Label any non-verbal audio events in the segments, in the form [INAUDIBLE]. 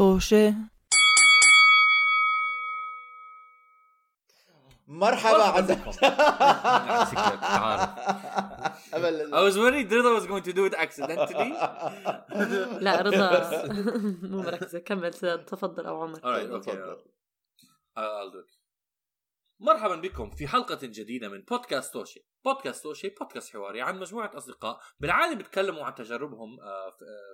طوشة مرحبا عزيزي I was worried Rida was going to do it accidentally. لا رضا مو مركزة كمل تفضل أو عمر Alright, okay. I'll do it. مرحبا بكم في حلقة جديدة من بودكاست توشي. بودكاست توشي بودكاست حواري عن مجموعة أصدقاء بالعادة بيتكلموا عن تجاربهم آه، آه،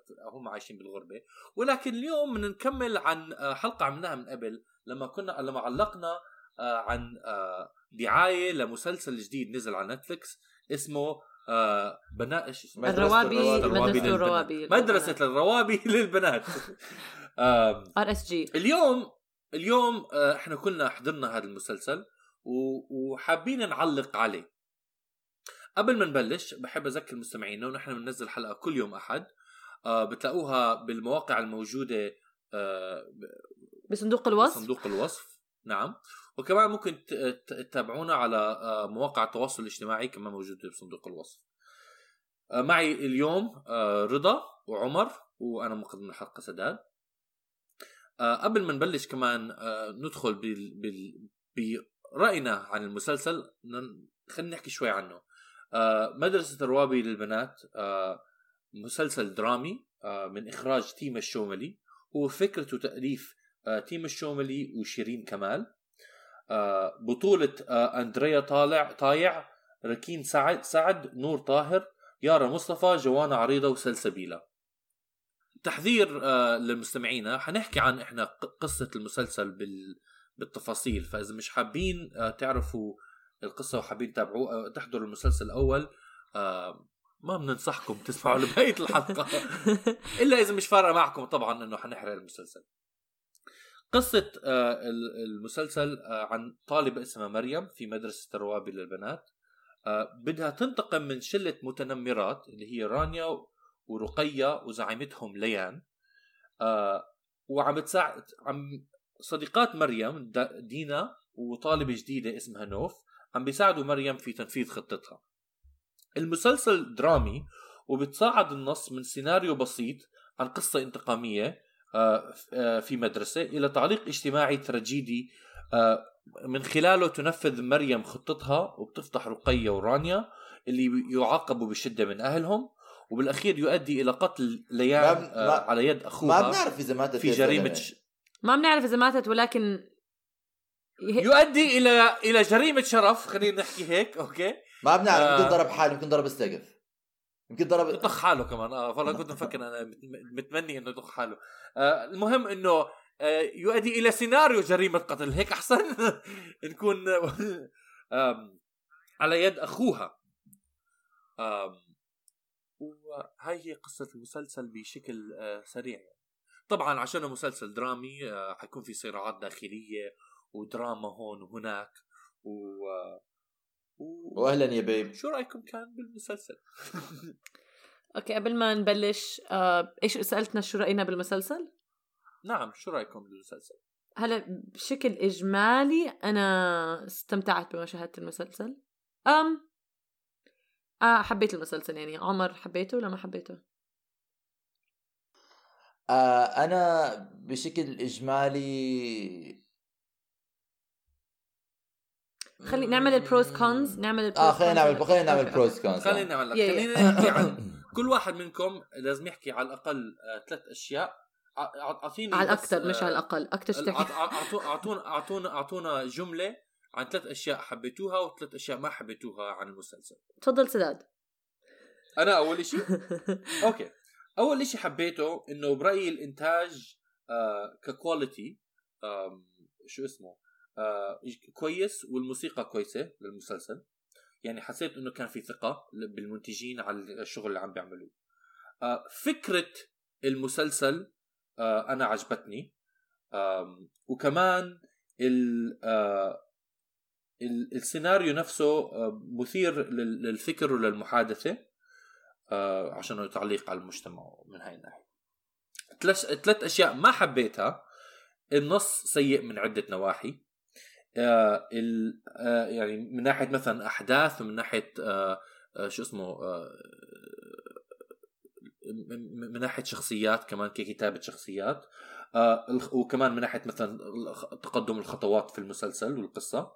ف- هم عايشين بالغربة. ولكن اليوم بدنا نكمل عن آه، حلقة عملناها من قبل لما كنا لما علقنا آه، عن آه، دعاية لمسلسل جديد نزل على نتفليكس اسمه آه، بناء إيش اسمه؟ مدرسة الروابي مدرسة للبنات. الروابي مدرسة الروابي للبنات. RSG. اليوم اليوم آه، إحنا كلنا حضرنا هذا المسلسل. وحابين نعلق عليه. قبل ما نبلش بحب أذكر مستمعينا ونحن بننزل حلقة كل يوم أحد آه، بتلاقوها بالمواقع الموجودة آه، بصندوق الوصف؟ صندوق الوصف نعم. وكمان ممكن تتابعونا على آه، مواقع التواصل الاجتماعي كمان موجودة بصندوق الوصف. آه، معي اليوم آه، رضا وعمر وأنا مقدم الحلقة سداد. آه، قبل ما نبلش كمان آه، ندخل بال... بال... برأينا عن المسلسل خلينا نحكي شوي عنه. آه، مدرسة الروابي للبنات آه، مسلسل درامي آه، من إخراج تيم الشوملي. هو فكرة وتأليف آه، تيم الشوملي وشيرين كمال. بطولة آه، أندريا طايع ركين سعد سعد نور طاهر يارا مصطفى جوانا عريضة وسلسبيلا تحذير للمستمعين حنحكي عن إحنا ق- قصة المسلسل بال بالتفاصيل فإذا مش حابين آه، تعرفوا القصة وحابين تتابعوه آه، تحضروا المسلسل الأول آه، ما بننصحكم تسمعوا لبقية الحلقة. [LAUGHS] إلا إذا مش فارقة معكم طبعا إنه حنحرق المسلسل. قصة ال- المسلسل عن طالبة اسمها مريم في مدرسة الروابي للبنات. بدها تنتقم من شلة متنمرات اللي هي رانيا ورقية وزعيمتهم ليان. وعم تساعد عم صديقات مريم دينا وطالبة جديدة اسمها نوف عم بيساعدوا مريم في تنفيذ خطتها المسلسل درامي وبتصاعد النص من سيناريو بسيط عن قصة انتقامية آه، آه، في مدرسة إلى تعليق اجتماعي تراجيدي آه، من خلاله تنفذ مريم خطتها وبتفضح رقية ورانيا اللي يعاقبوا بشدة من أهلهم وبالأخير يؤدي إلى قتل ليان ما- ما- على يد ما أخوها بنعرف إذا ماتت في جريمة. ش... ما بنعرف إذا ماتت ولكن يؤدي إلى إلى جريمة شرف خلينا نحكي هيك أوكي؟ ما بنعرف آه. يمكن ضرب حاله يمكن ضرب السقف يمكن ضرب يطخ حاله كمان. آه فانا كنت مفكر أنا مت- متمني إنه يطخ حاله. آه المهم إنه آه يؤدي إلى سيناريو جريمة قتل. هيك أحسن [LAUGHS] نكون آم، على يد أخوها. آم، وهاي هي قصة المسلسل بشكل آه سريع طبعا عشان مسلسل درامي آه حيكون في صراعات داخلية ودراما هون وهناك و آه، و... واهلا يا بيب شو رأيكم كان بالمسلسل؟ [LAUGHS] أوكي قبل ما نبلش آه، إيش سألتنا شو رأينا بالمسلسل؟ نعم شو رأيكم بالمسلسل؟ هلا بشكل إجمالي أنا استمتعت بمشاهدة المسلسل أم آه حبيت المسلسل يعني عمر حبيته ولا ما حبيته؟ آه أنا بشكل إجمالي خلي نعمل البروز كونز نعمل البروز آه خلينا نعمل خلينا نعمل بروز كونز خلينا نعمل. خلينا نحكي عن [COUGHS] كل واحد منكم لازم يحكي على الأقل آه، ثلاث أشياء. أعطيني على بس، الأكثر مش آه، على الأقل. أكثر شيء أع- تحكي. أع- أعطو- أعطونا أعطونا أعطونا جملة عن ثلاث أشياء حبيتوها وثلاث أشياء ما حبيتوها عن المسلسل. تفضل سداد. أنا أول شيء [LAUGHS] أوكي. أول شيء حبيته إنه برأيي الإنتاج آه ك quality آم، شو اسمه آه كويس والموسيقى كويسة للمسلسل. يعني حسيت إنه كان في ثقة بالمنتجين على الشغل اللي عم بيعملوه. آه فكرة المسلسل آه أنا عجبتني. آم، وكمان ال آه ال- السيناريو نفسه آه، مثير لل- للفكر وللمحادثة. آه، عشان تعليق على المجتمع من هاي الناحية. ثلاث أشياء ما حبيتها. النص سيء من عدة نواحي. آه ال آه يعني من ناحية مثلا أحداث ومن ناحية آه آه شو اسمه آه من ناحية شخصيات كمان ككتابة شخصيات. آه وكمان من ناحية مثلا تقدم الخطوات في المسلسل والقصة.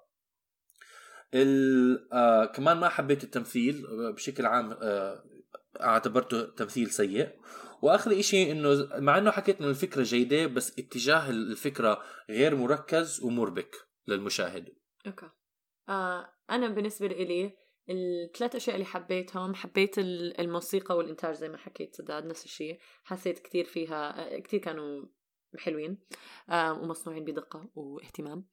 ال- آه كمان ما حبيت التمثيل آه، بشكل عام آه أعتبرته تمثيل سيء. واخر إشي إنه مع إنه حكيت إنه الفكرة جيدة بس اتجاه الفكرة غير مركز ومربك للمشاهد. أوكي. آه أنا بالنسبة لي الثلاث أشياء اللي حبيتهم حبيت ال- الموسيقى والإنتاج زي ما حكيت سداد نفس الشيء. حسيت كتير فيها آه، كتير كانوا حلوين آه ومصنوعين بدقة واهتمام.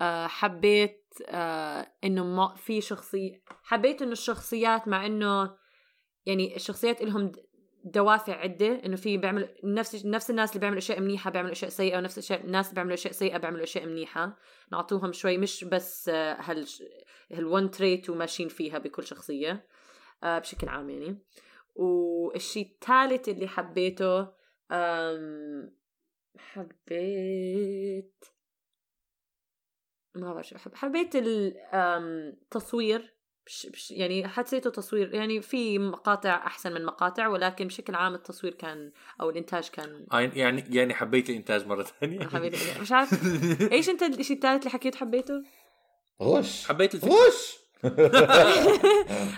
آه حبيت آه إنه ما في شخصيه حبيت إنه الشخصيات مع إنه يعني الشخصيات لهم دوافع عدة إنه في بيعمل نفس نفس الناس اللي بيعملوا أشياء منيحة بيعملوا أشياء سيئة ونفس الشيء الناس اللي بيعملوا أشياء سيئة بيعملوا أشياء منيحة. نعطوهم شوي مش بس آه، هال هالون تريت وماشيين فيها بكل شخصية آه، بشكل عام يعني. والشيء الثالث اللي حبيته حبيت ما بعرف حبيت التصوير بش بش يعني حسيته تصوير يعني في مقاطع أحسن من مقاطع ولكن بشكل عام التصوير كان أو الإنتاج كان يعني يعني حبيت الإنتاج مرة ثانية. [LAUGHS] حبيت مش عارف. [LAUGHS] إيش أنت الشيء الثالث اللي حكيت حبيته؟ غش. حبيت الفكرة. غش. [LAUGHS]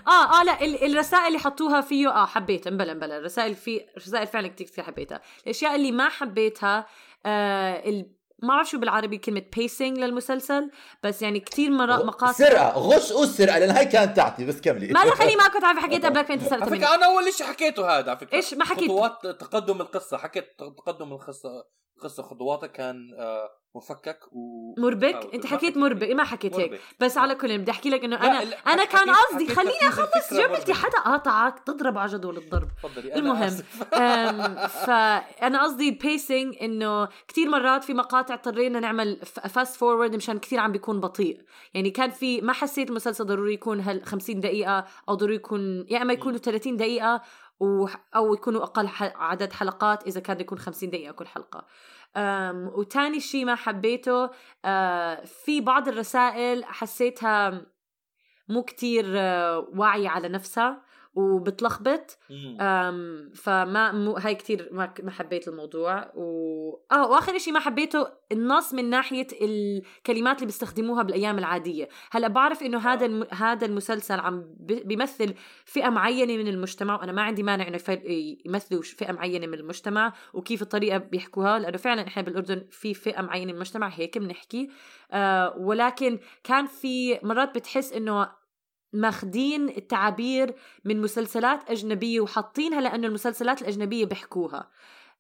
آه آه لا ال- الرسائل اللي حطوها فيه آه حبيتها. مبلا مبلا الرسائل في رسائل فعلا كتير كتير حبيتها. الأشياء اللي ما حبيتها آه ال... ما بعرف شو بالعربي كلمة pacing للمسلسل بس يعني كتير مرات مقاطع سرقه غش والسرقه لأن هاي كانت تاعتي بس كملي. ما خليني ما كنت عارفة حكيتها [LAUGHS] فانت سألت على مني فكرة أنا أول شيء حكيته هذا على فكرة. إيش ما حكيت؟ خطوات تقدم القصة حكيت تقدم القصة. القصة خطواتها كان آه، مفكك و مربك؟ أنت حكيت مربك ما حكيت هيك. مربك. بس على كل بدي أحكي لك إنه أنا لا، أنا كان قصدي خليني أخلص جملتي. حدا قاطعك تضرب على جدول الضرب. تفضلي المهم فانا [LAUGHS] قصدي ال pacing إنه كثير مرات في مقاطع اضطرينا نعمل fast forward مشان كثير عم بيكون بطيء. يعني كان في ما حسيت المسلسل ضروري يكون هال 50 دقيقة أو ضروري يكون يا إما يكونوا 30 دقيقة و... أو يكونوا أقل ح... عدد حلقات إذا كان يكون 50 دقيقة كل حلقة. أم وتاني شيء ما حبيته في بعض الرسائل حسيتها مو كتير واعية على نفسها. وبتلخبط. فما مو هاي كتير ما ما حبيت الموضوع. و آه وآخر شيء ما حبيته النص من ناحية الكلمات اللي بيستخدموها بالأيام العادية. هلأ بعرف إنه هذا الم... هذا المسلسل عم بيمثل فئة معينة من المجتمع وأنا ما عندي مانع إنه يمثلوا فئة معينة من المجتمع وكيف الطريقة بيحكوها. لأنه فعلا إحنا بالأردن في فئة معينة من المجتمع هيك بنحكي. آه ولكن كان في مرات بتحس إنه ماخدين التعابير من مسلسلات أجنبية وحاطينها لأنه المسلسلات الأجنبية بيحكوها.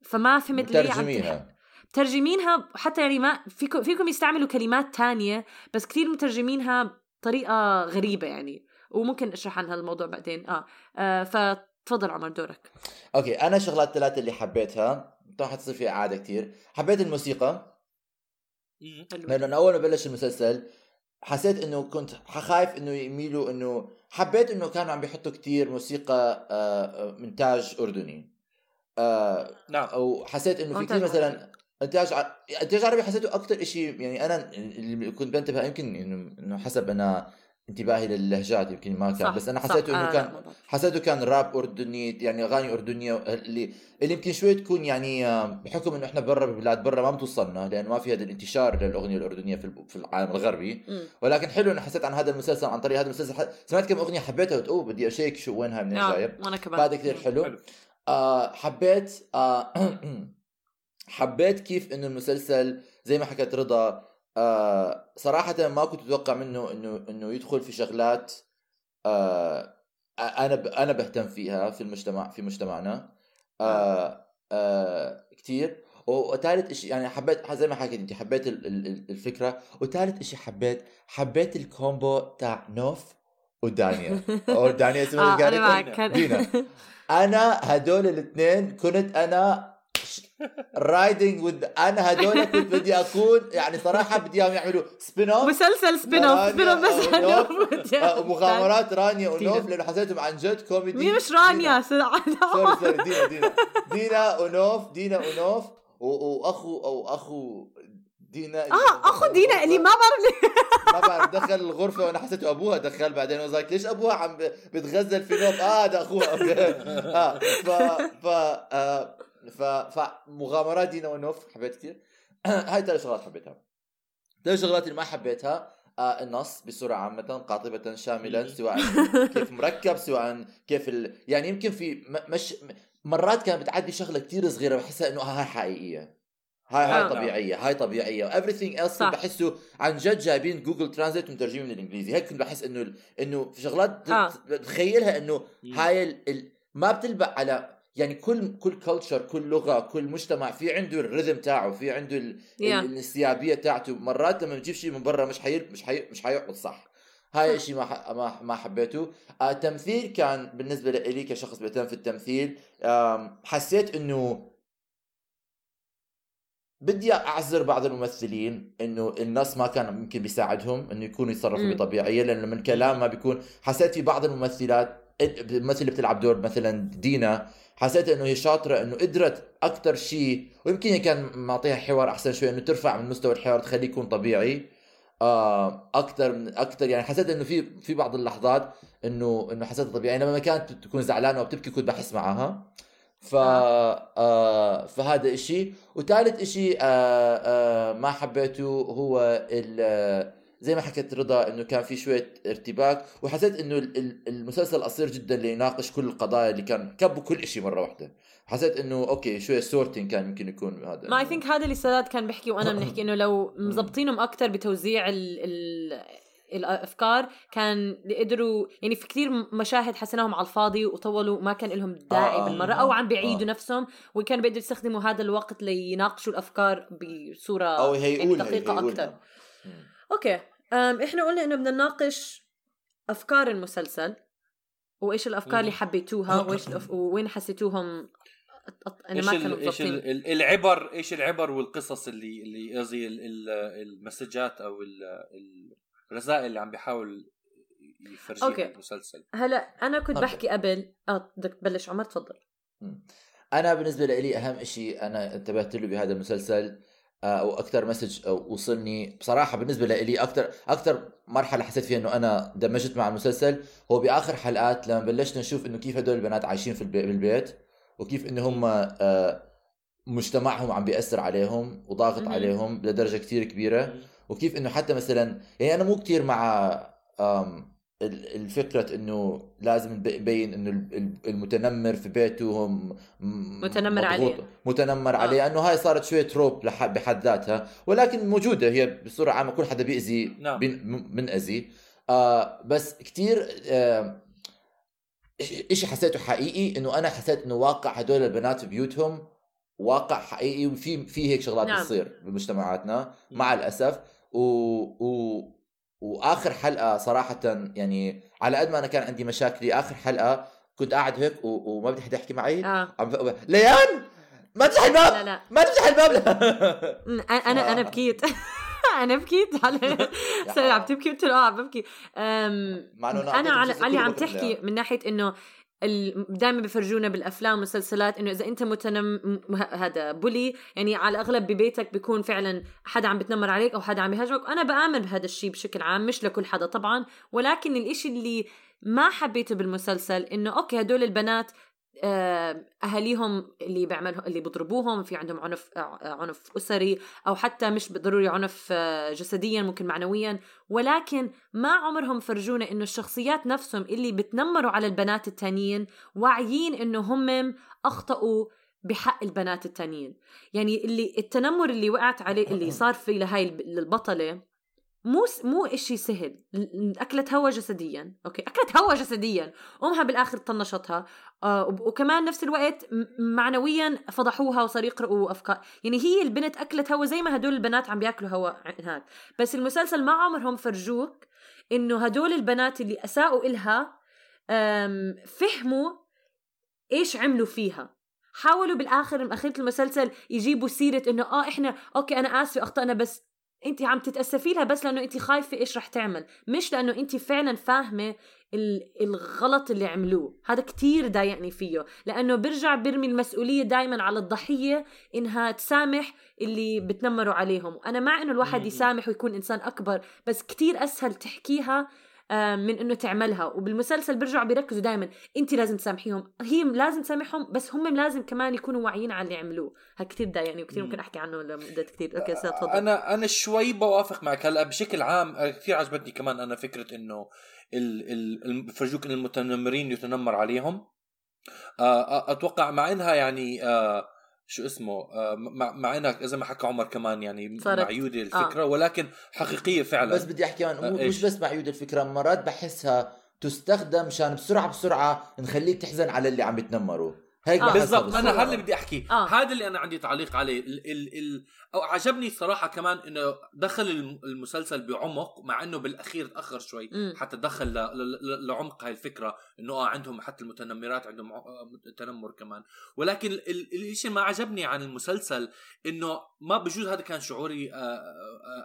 فما فهمت ليه عم ترجميها مترجمينها حتى يعني ما فيكم فيكم يستعملوا كلمات تانية بس كثير مترجمينها بطريقة غريبة يعني. وممكن أشرح عن هذا الموضوع بعدين. آه, آه فتفضل عمر دورك. أوكي أنا شغلات ثلاثة اللي حبيتها طبعا حتصير فيها إعادة كتير. حبيت الموسيقى. لأنه أول ما بلش المسلسل حسيت إنه كنت خايف إنه يميلوا إنه حبيت إنه كانوا عم بيحطوا كتير موسيقى آه، آه، انتاج أردني. آه، نعم. أو حسيت إنه في كثير مثلا إنتاج ع- إنتاج عربي حسيته أكثر شيء يعني أنا اللي كنت بنتبه يمكن إنه حسب أنا انتباهي للهجات يمكن ما كان صح، بس أنا. حسيته آه، انه لا، كان. حسيته كان راب أردني يعني أغاني أردنية اللي اللي يمكن شوي تكون يعني آه، بحكم إنه إحنا برا ببلاد برا ما بتوصلنا لأنه ما في هذا الانتشار للأغنية الأردنية في العالم الغربي. ولكن حلو انه حسيت عن هذا المسلسل عن طريق هذا المسلسل سمعت كم أغنية حبيتها قلت اوه بدي أشيك شو وينها منين آه، جايب وأنا كمان هذا كثير حلو حلو. آه حبيت آه [CLEARS THROAT] حبيت كيف إنه المسلسل زي ما حكت رضا آه صراحة ما كنت أتوقع منه انه إنه يدخل في شغلات آه أنا ب- أنا بهتم فيها في المجتمع في مجتمعنا. آه آه كثير وثالث شيء يعني حبيت زي ما حكيت أنت حبيت ال- ال- ال- الفكرة. وثالث شيء حبيت حبيت الكومبو تاع نوف ودانيا [LAUGHS] أو دانيا اسمها آه أنا معك دينا. أنا هدول الاثنين كنت أنا riding with أنا هدول كنت بدي اكون يعني صراحة بدي إياهم يعملوا spin off مسلسل spin off spin off بس عنه. ونوف. مغامرات رانيا. ونوف لأنه حسيتهم عن جد كوميدي مين مش رانيا؟ sorry sorry دينا دينا. دينا ونوف دينا ونوف واخو أو أخو دينا آه أخو دينا اللي ما بعرف ما بعرف دخل الغرفة وأنا حسيته أبوها دخل بعدين. وزاك ليش أبوها عم بتغزل في نوف آه هذا أخوها. آه ف ف آه. فمغامرات دينا ونوف حبيت كثير [CLEARS THROAT] هاي ثلاث شغلات حبيتها ثلاث شغلات اللي ما حبيتها آه النص بصورة عامة قاطبة شاملا سواء [LAUGHS] كيف مركب سواء كيف ال... يعني يمكن في مش مرات كانت بتعدي شغلة كتير صغيرة بحسها إنه هاي حقيقية هاي هاي آه. طبيعية هاي طبيعية everything else صح. بحسه عن جد جايبين Google Translate ومترجمين من الإنجليزي هيك كنت بحس إنه إنه في شغلات آه. بتخيلها إنه. هاي ال... ال... ما بتلبق على يعني كل كل culture كل لغة كل مجتمع في عنده ال rhythm تاعه في عنده ال... Yeah. ال- الانسيابية تاعته مرات لما بتجيب شيء من برا مش حي... مش حي... مش حيقعد صح هاي صح. شيء ما ح... ما ما حبيته آه التمثيل كان بالنسبة لي كشخص بيهتم في التمثيل حسيت إنه بدي أعذر بعض الممثلين إنه النص ما كان ممكن بيساعدهم إنه يكونوا يتصرفوا. بطبيعية لأنه من كلام ما بيكون حسيت في بعض الممثلات الممثل اللي بتلعب دور مثلا دينا حسيت إنه هي شاطرة إنه قدرت أكثر شيء ويمكن كان معطيها حوار أحسن شوي إنه ترفع من مستوى الحوار تخليه يكون طبيعي. آه أكثر من أكثر يعني حسيت إنه في في بعض اللحظات انه إنه حسيتها طبيعي. لما كانت تكون زعلانة وبتبكي كنت بحس معها ف آه فهذا إشي. وثالث إشي آه آه ما حبيته هو ال- زي ما حكيت رضا إنه كان في شوية ارتباك وحسيت إنه ال- ال- المسلسل قصير جدا ليناقش كل القضايا اللي كان كبوا كل شيء مرة واحدة حسيت إنه okay شوية سورتين كان يمكن يكون هذا ما اي ثينك هذا اللي سداد كان بيحكي وأنا بنحكي إنه لو [LAUGHS] مزبطينهم أكثر بتوزيع ال ال الأفكار كان قدروا يعني في كثير مشاهد حسناهم على الفاضي وطولوا ما كان لهم داعي آه، آه، بالمرة آه، أو عم بيعيدوا آه. نفسهم وكانوا بيقدروا يستخدموا هذا الوقت ليناقشوا الأفكار بصورة أو يعني دقيقة. أكثر. أوكي أم إحنا قلنا إنه بدنا نناقش أفكار المسلسل وإيش الأفكار. اللي حبيتوها وإيش الأف... وين حسيتوهم أنا ما كانوا إيش العبر إيش العبر والقصص اللي اللي قصدي ال- ال- المسجات أو ال- الرسائل اللي عم بيحاول يفرجيها okay. المسلسل هلا أنا كنت okay. بحكي قبل آه بدك تبلش عمر تفضل. أنا بالنسبة لي أهم شيء أنا انتبهت له بهذا المسلسل آه، أو أكثر message وصلني. بصراحة بالنسبة لي أكثر أكثر مرحلة حسيت فيها إنه أنا دمجت مع المسلسل. هو بآخر حلقات لما بلشنا نشوف إنه كيف هدول البنات عايشين في البي- بالبيت وكيف إنه هم آه، مجتمعهم عم بيأثر عليهم وضاغط. عليهم لدرجة كثير كبيرة. وكيف إنه حتى مثلا يعني أنا مو كتير مع الفكرة إنه لازم نب- نبين إنه ال- ال- المتنمر في بيته هو م- م- متنمر عليه. متنمر آه. عليه انه هاي صارت شوية تروب لح- بحد ذاتها ولكن موجودة هي بصورة عامة كل حدا بيأذي نعم. بين- م- بنأذي آه بس كتير آه إشي حسيته حقيقي إنه أنا حسيت إنه واقع هدول البنات في بيوتهم واقع حقيقي وفي في هيك شغلات نعم. بتصير بمجتمعاتنا مع الأسف و, و وآخر حلقة صراحة يعني على قد ما أنا كان عندي مشاكلي آخر حلقة كنت قاعد هيك و... وما بدي حدا يحكي معي. آه. عم ب... ليان! ما تفتح الباب! لا لا. ما تفتح الباب! [LAUGHS] لا أنا أنا بكيت. [LAUGHS] أنا بكيت. [LAUGHS] على عم تبكي قلت له آه عم ببكي أنا على كله عم تحكي. من ناحية إنه دائما بفرجونا بالأفلام والمسلسلات إنه إذا أنت متنم هذا بولي يعني على الأغلب ببيتك بيكون فعلا حدا عم بتنمر عليك أو حدا عم يهاجمك وأنا بآمن بهذا الشيء بشكل عام مش لكل حدا طبعا. ولكن الإشي اللي ما حبيته بالمسلسل إنه أوكي هدول البنات أهاليهم اللي بيعملوا اللي بيضربوهم في عندهم عنف عنف أسري أو حتى مش ضروري عنف آه، جسديا ممكن معنويا. ولكن ما عمرهم فرجونا إنه الشخصيات نفسهم اللي بتنمروا على البنات التانيين واعيين إنه هم أخطأوا بحق البنات التانيين. يعني اللي التنمر اللي وقعت عليه اللي [COUGHS] صار في لهاي الب- البطلة مو مو إشي سهل. اكلت هوا جسديا. أوكي؟ اكلت هوا جسديا. امها بالآخر طنشتها. آه وكمان نفس الوقت معنويا فضحوها وصار يقرأوا أفكار. يعني هي البنت اكلت هوا زي ما هدول البنات عم بياكلوا هوا هناك. بس المسلسل ما عمرهم فرجوك إنه هدول البنات اللي أساءوا إلها فهموا إيش عملوا فيها. حاولوا بالآخر أخيرة المسلسل يجيبوا سيرة إنه آه إحنا أوكي أنا آسفة أخطأنا بس انت عم تتأسفي لها بس لأنه انت خايفة إيش رح تعمل مش لأنه انت فعلا فاهمة ال- الغلط اللي عملوه. هذا كتير ضايقني فيه. لأنه برجع برمي المسؤولية دائما على الضحية إنها تسامح اللي بتنمروا عليهم. وأنا مع إنه الواحد. يسامح ويكون إنسان أكبر بس كتير أسهل تحكيها من إنه تعملها. وبالمسلسل بيرجعوا بيركزوا دائما انت لازم تسامحيهم. هي لازم تسامحهم بس هم لازم كمان يكونوا واعيين على اللي عملوه هذا كثير ضايقني وكثير ممكن أحكي عنه لمده كثير أوكي تفضل. أنا أنا شوي بوافق معك. هلأ بشكل عام آه، كثير عجبتني كمان أنا فكرة إنه بفرجوك إن المتنمرين يتنمر عليهم. آه، أتوقع مع إنها يعني آه شو اسمه آه مع, مع إنك إذا ما حكى عمر كمان يعني معيوده الفكرة آه. ولكن حقيقية فعلا بس بدي أحكي كمان مو- آه،؟ مش بس معيود الفكرة مرات بحسها تستخدم مشان بسرعة بسرعة نخليك تحزن على اللي عم يتنمروا هيك آه. بالضبط. أنا هذا اللي بدي أحكي آه. هذا اللي أنا عندي تعليق عليه ال ال ال أو عجبني صراحة كمان إنه دخل الم- المسلسل بعمق مع إنه بالأخير تأخر شوي مم. حتى دخل ل- ل- ل- لعمق هاي الفكرة إنه آه عندهم حتى المتنمرات عندهم آه، تنمر كمان ولكن ال- ال- الشيء ما عجبني عن المسلسل إنه ما بجوز هذا كان شعوري آه، آه،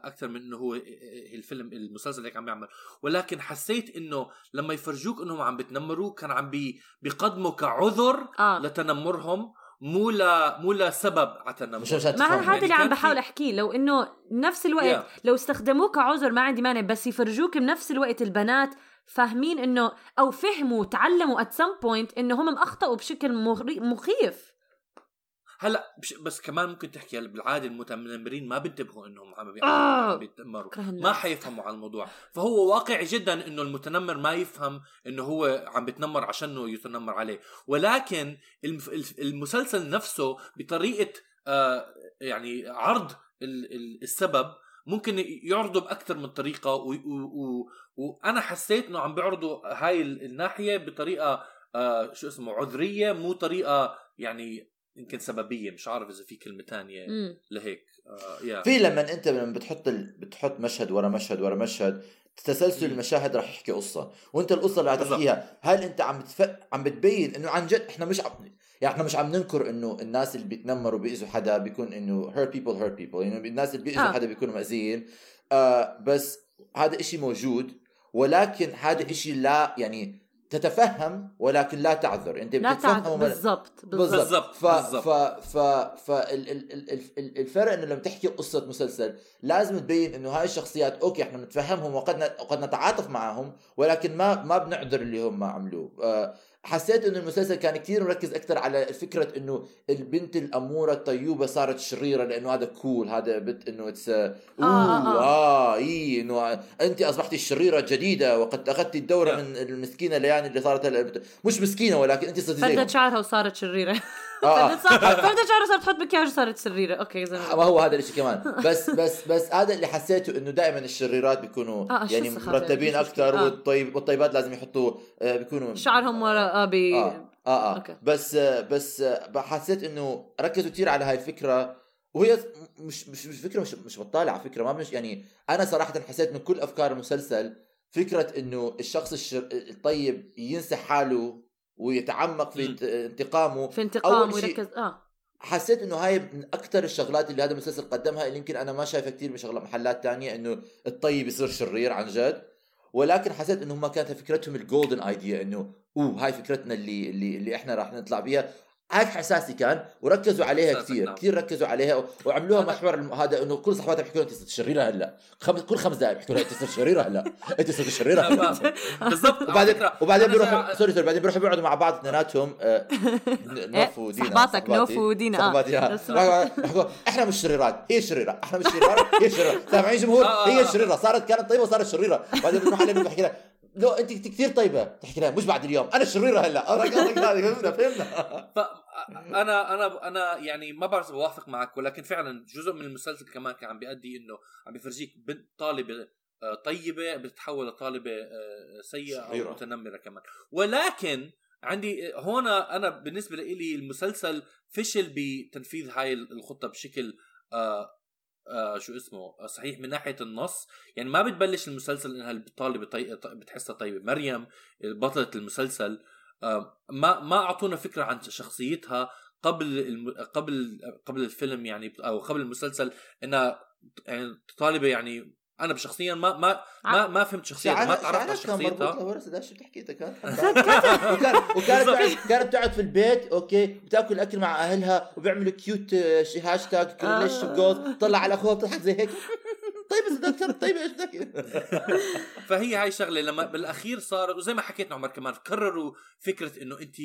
آه، أكثر من إنه هو آه، آه، الفيلم المسلسل هيك عم يعمل ولكن حسيت إنه لما يفرجوك إنهم عم بتنمروا كان عم بي بيقدموا كعذر آه لتنمرهم مو ل مو لسبب على تنمر مش مشان ما. هذا اللي عم كان بحاول أحكيه لو إنه نفس الوقت Yeah. لو استخدموه كعذر ما عندي مانع بس يفرجوك بنفس الوقت البنات فاهمين إنه أو فهموا تعلموا at some point إنه هم أخطأوا بشكل مخيف هلأ بش- بس كمان ممكن تحكي هلأ بالعادة المتنمرين ما بينتبهوا إنهم عم آه. بيتنمروا. ما حيفهموا على الموضوع فهو واقعي جدا إنه المتنمر ما يفهم إنه هو عم بيتنمر عشانه يتنمر عليه ولكن المسلسل نفسه بطريقة آه يعني عرض ال- ال- السبب ممكن يعرضوا بأكثر من طريقة وأنا حسيت إنه عم بيعرضوا هاي ال- الناحية بطريقة آه شو اسمه عذرية مو طريقة يعني يمكن سببية مش عارف إذا في كلمة تانية مم. لهيك آه يا في لما أنت لما بتحط ال... بتحط مشهد ورا مشهد ورا مشهد تسلسل. المشاهد رح يحكي قصة وأنت القصة اللي. تحكيها هل أنت عم بتف... عم بتبين إنه عن جد إحنا مش عم يعني إحنا مش عم ننكر إنه الناس اللي بيتنمروا بيأذوا حدا بيكون إنه hurt people hurt people يعني الناس اللي بيأذوا آه. حدا بيكونوا مأذيين آه بس هذا إشي موجود ولكن هذا إشي لا يعني تتفهم ولكن لا تعذر. أنت لا بتتفهم بالضبط بالضبط. ف. ف ف ف ال- ال- ال- ال- الفرق إنه لما تحكي قصة مسلسل لازم تبين إنه هاي الشخصيات okay إحنا بنتفهمهم وقد ن- وقد نتعاطف معهم ولكن ما ما بنعذر اللي هم عملوه. آه، حسيت إنه المسلسل كان كتير مركز أكثر على فكرة إنه البنت الأمورة الطيوبة صارت شريرة لأنه هذا cool هذا بنت إنه it's oh آه، آه اي إنه أنت اصبحت الشريره الجديده وقد اخذت الدورة Yeah. من المسكينة ليان اللي صارت هلا مش مسكينة ولكن أنت صرتي فردت شعرها وصارت شريرة آه. فردت صار- فردت شعرها صارت تحط مكياج وصارت شريرة okay زي ما هو هذا الشيء كمان بس بس بس هذا اللي حسيته إنه دائما الشريرات بيكونوا آه، يعني؟ مرتبين أكثر آه. والطيب والطيبات لازم يحطوا آه، بيكونوا شعرهم ورا آه بي آه آه, آه. okay. بس بس حسيت إنه ركزوا كثير على هاي الفكرة وهي مش مش مش فكرة مش مش بطاله على فكرة ما مش يعني أنا صراحة حسيت إنه كل أفكار المسلسل فكرة إنه الشخص الشر... الطيب ينسى حاله ويتعمق في انتقامه في انتقام أول شيء- ويركز آه حسيت إنه هاي من أكثر الشغلات اللي هذا المسلسل قدمها اللي يمكن أنا ما شايفها كثير من شغلات محلات تانية إنه الطيب يصير شرير عن جد ولكن حسيت إنه هم كانت فكرتهم الجولدن ايديا إنه أوه هاي فكرتنا اللي اللي اللي إحنا راح نطلع بيها. هاي احساسي كان وركزوا عليها كثير نعم. كثير ركزوا عليها وعملوها هذا- محور هذا إنه كل صحباتها بيحكوا لها أنت صرت شريرة هلأ. خمس كل خمس دقائق بيحكوا لها أنت صرت شريرة هلأ. أنت صرت شريرة لا، هلأ. بالضبط وبعدين وبعدين بيروحوا sorry sorry بعدين بيروحوا بيقعدوا مع بعض اثنيناتهم آه، ن- نوف ودينا صحباتك، نوف. ودينا، بيحكوا إحنا مش شريرات هي شريرة إحنا مش شريرات هي شريرة. [LAUGHS] سامعين جمهور آه، آه، هي. شريرة صارت كانت طيبة وصارت شريرة. بعدين بنروح عليهم بحكي لها لو انت كثير طيبة تحكي لها مش بعد اليوم أنا شريرة هلأ. هذه فهمنا. [LAUGHS] فهمنا فانا أنا أنا يعني ما بعرف بوافق معك ولكن فعلا جزء من المسلسل كمان كان عم بيأدي إنه عم بيفرجيك بنت طالبة آه، طيبة بتتحول لطالبه آه، سيئة أو. متنمرة كمان. ولكن عندي هون أنا بالنسبة لي المسلسل فشل بتنفيذ هاي الخطة بشكل آه شو اسمه؟ آه، صحيح من ناحية النص. يعني ما بتبلش المسلسل إنها الطالبه طي... بتحسها طيبة. مريم بطلة المسلسل آه ما ما أعطونا فكرة عن شخصيتها قبل الم... قبل قبل الفيلم يعني أو قبل المسلسل إنها يعني طالبة يعني أنا بشخصيا ما ما ما, ما فهمت شخصيتها ما تعرفت على مربوط شخصيتها لورا ده شو بتحكي انت كانت وكان وكانت تقعد كانت تقعد في البيت okay بتأكل أكل مع أهلها وبيعملوا cute hashtag relation goals طلع على أخوها بتضحك زي هيك. طيب يا دكتور طيب إيش بدك [LAUGHS] فهي هاي شغلة لما بالأخير صار وزي ما حكيت عمر كمان كرروا فكرة إنه انت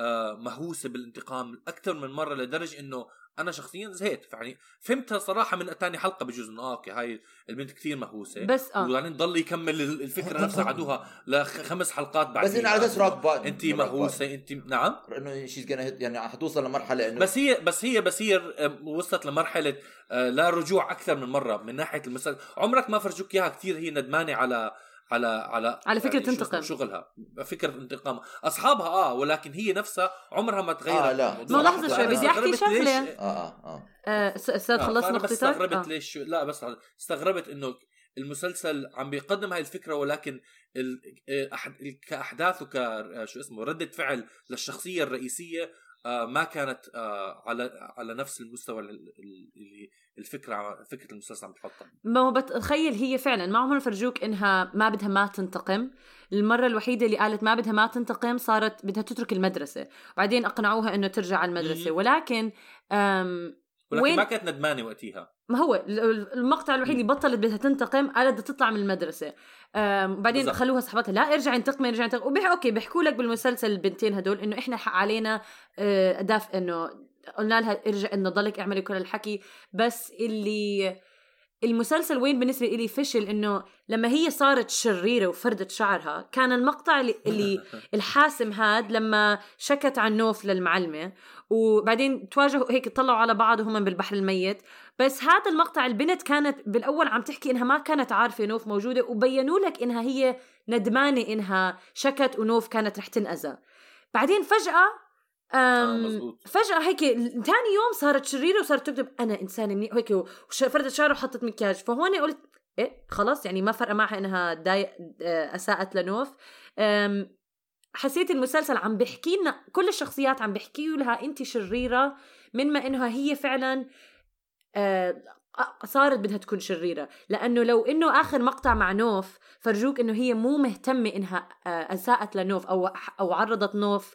آه، مهووسة بالانتقام أكثر من مرة لدرجة إنه أنا شخصيا زهقت يعني فهمتها صراحة من ثاني حلقة بجوز انه okay هاي البنت كثير مهووسة. بس آه. وبعدين ضل يكمل الفكرة نفسها [LAUGHS] عدوها لخمس حلقات بعد بس انه على أساس روك انت مهووسة انت نعم؟ انه she's يعني حتوصل لمرحلة إنه بس هي بس هي بس هي آه، وصلت لمرحلة آه، لا رجوع أكثر من مرة من ناحية المسلسل عمرك ما فرجوك إياها كثير هي ندمانة على على على على فكرة يعني تنتقم شغلها فكرة انتقام أصحابها آه ولكن هي نفسها عمرها ما تغيرت آه، لا. الموضوع. ما لحظة شوي، بدي ليش- شغلة. آه آه آه آه، س- أستاذ آه، خلصت بس نقطتك استغربت آه. ليش لا بس استغربت إنه المسلسل عم بيقدم هاي الفكرة ولكن ال... آه، أحد... كاحداث وك آه، شو اسمه ردة فعل للشخصية الرئيسية آه، ما كانت آه، على على نفس المستوى ال- ال- اللي الفكرة فكرة المسلسل عم تحطها ما هو بتخيل هي فعلا ما عمرهم فرجوك إنها ما بدها ما تنتقم. المرة الوحيدة اللي قالت ما بدها ما تنتقم صارت بدها تترك المدرسة. وبعدين أقنعوها إنه ترجع على المدرسة. مم. ولكن ولكن وين- ما كانت ندمانة وقتها. ما هو ال- ال- المقطع الوحيد اللي بطلت بدها تنتقم قالت بدها تطلع من المدرسة. بالضبط. خلوها صحبتها لا ارجع انتقمي ارجع انتقمي وبيح أوكي بيحكوا لك بالمسلسل البنتين هدول إنه إحنا حق علينا آه، دافع إنه قلنا لها ارجع إنه ضلك اعملي كل الحكي بس اللي المسلسل وين بالنسبة لي فشل إنه لما هي صارت شريرة وفردت شعرها كان المقطع اللي, [LAUGHS] الحاسم هاد لما شكت عن نوف للمعلمة وبعدين تواجهوا هيك طلعوا على بعض وهم بالبحر الميت. بس هذا المقطع البنت كانت بالأول عم تحكي إنها ما كانت عارفة نوف موجودة وبينوا لك إنها هي ندمانة إنها شكت ونوف كانت رح تنأذى. بعدين آه، أم مزبوط. فجأة هيك ثاني يوم صارت شريرة وصارت تكتب أنا إنسانة منيح هيك وفردت شعرها وحطت مكياج. فهون قلت إيه خلاص يعني ما فرق معها إنها داي... آه، أساءت لنوف. أم، حسيت المسلسل عم بيحكي لنا كل الشخصيات عم بيحكيوا لها انت شريرة من ما إنها هي فعلا آه، صارت بدها تكون شريرة. لأنه لو إنه آخر مقطع مع نوف فرجوك إنه هي مو مهتمة إنها أساءت لنوف أو أو عرضت نوف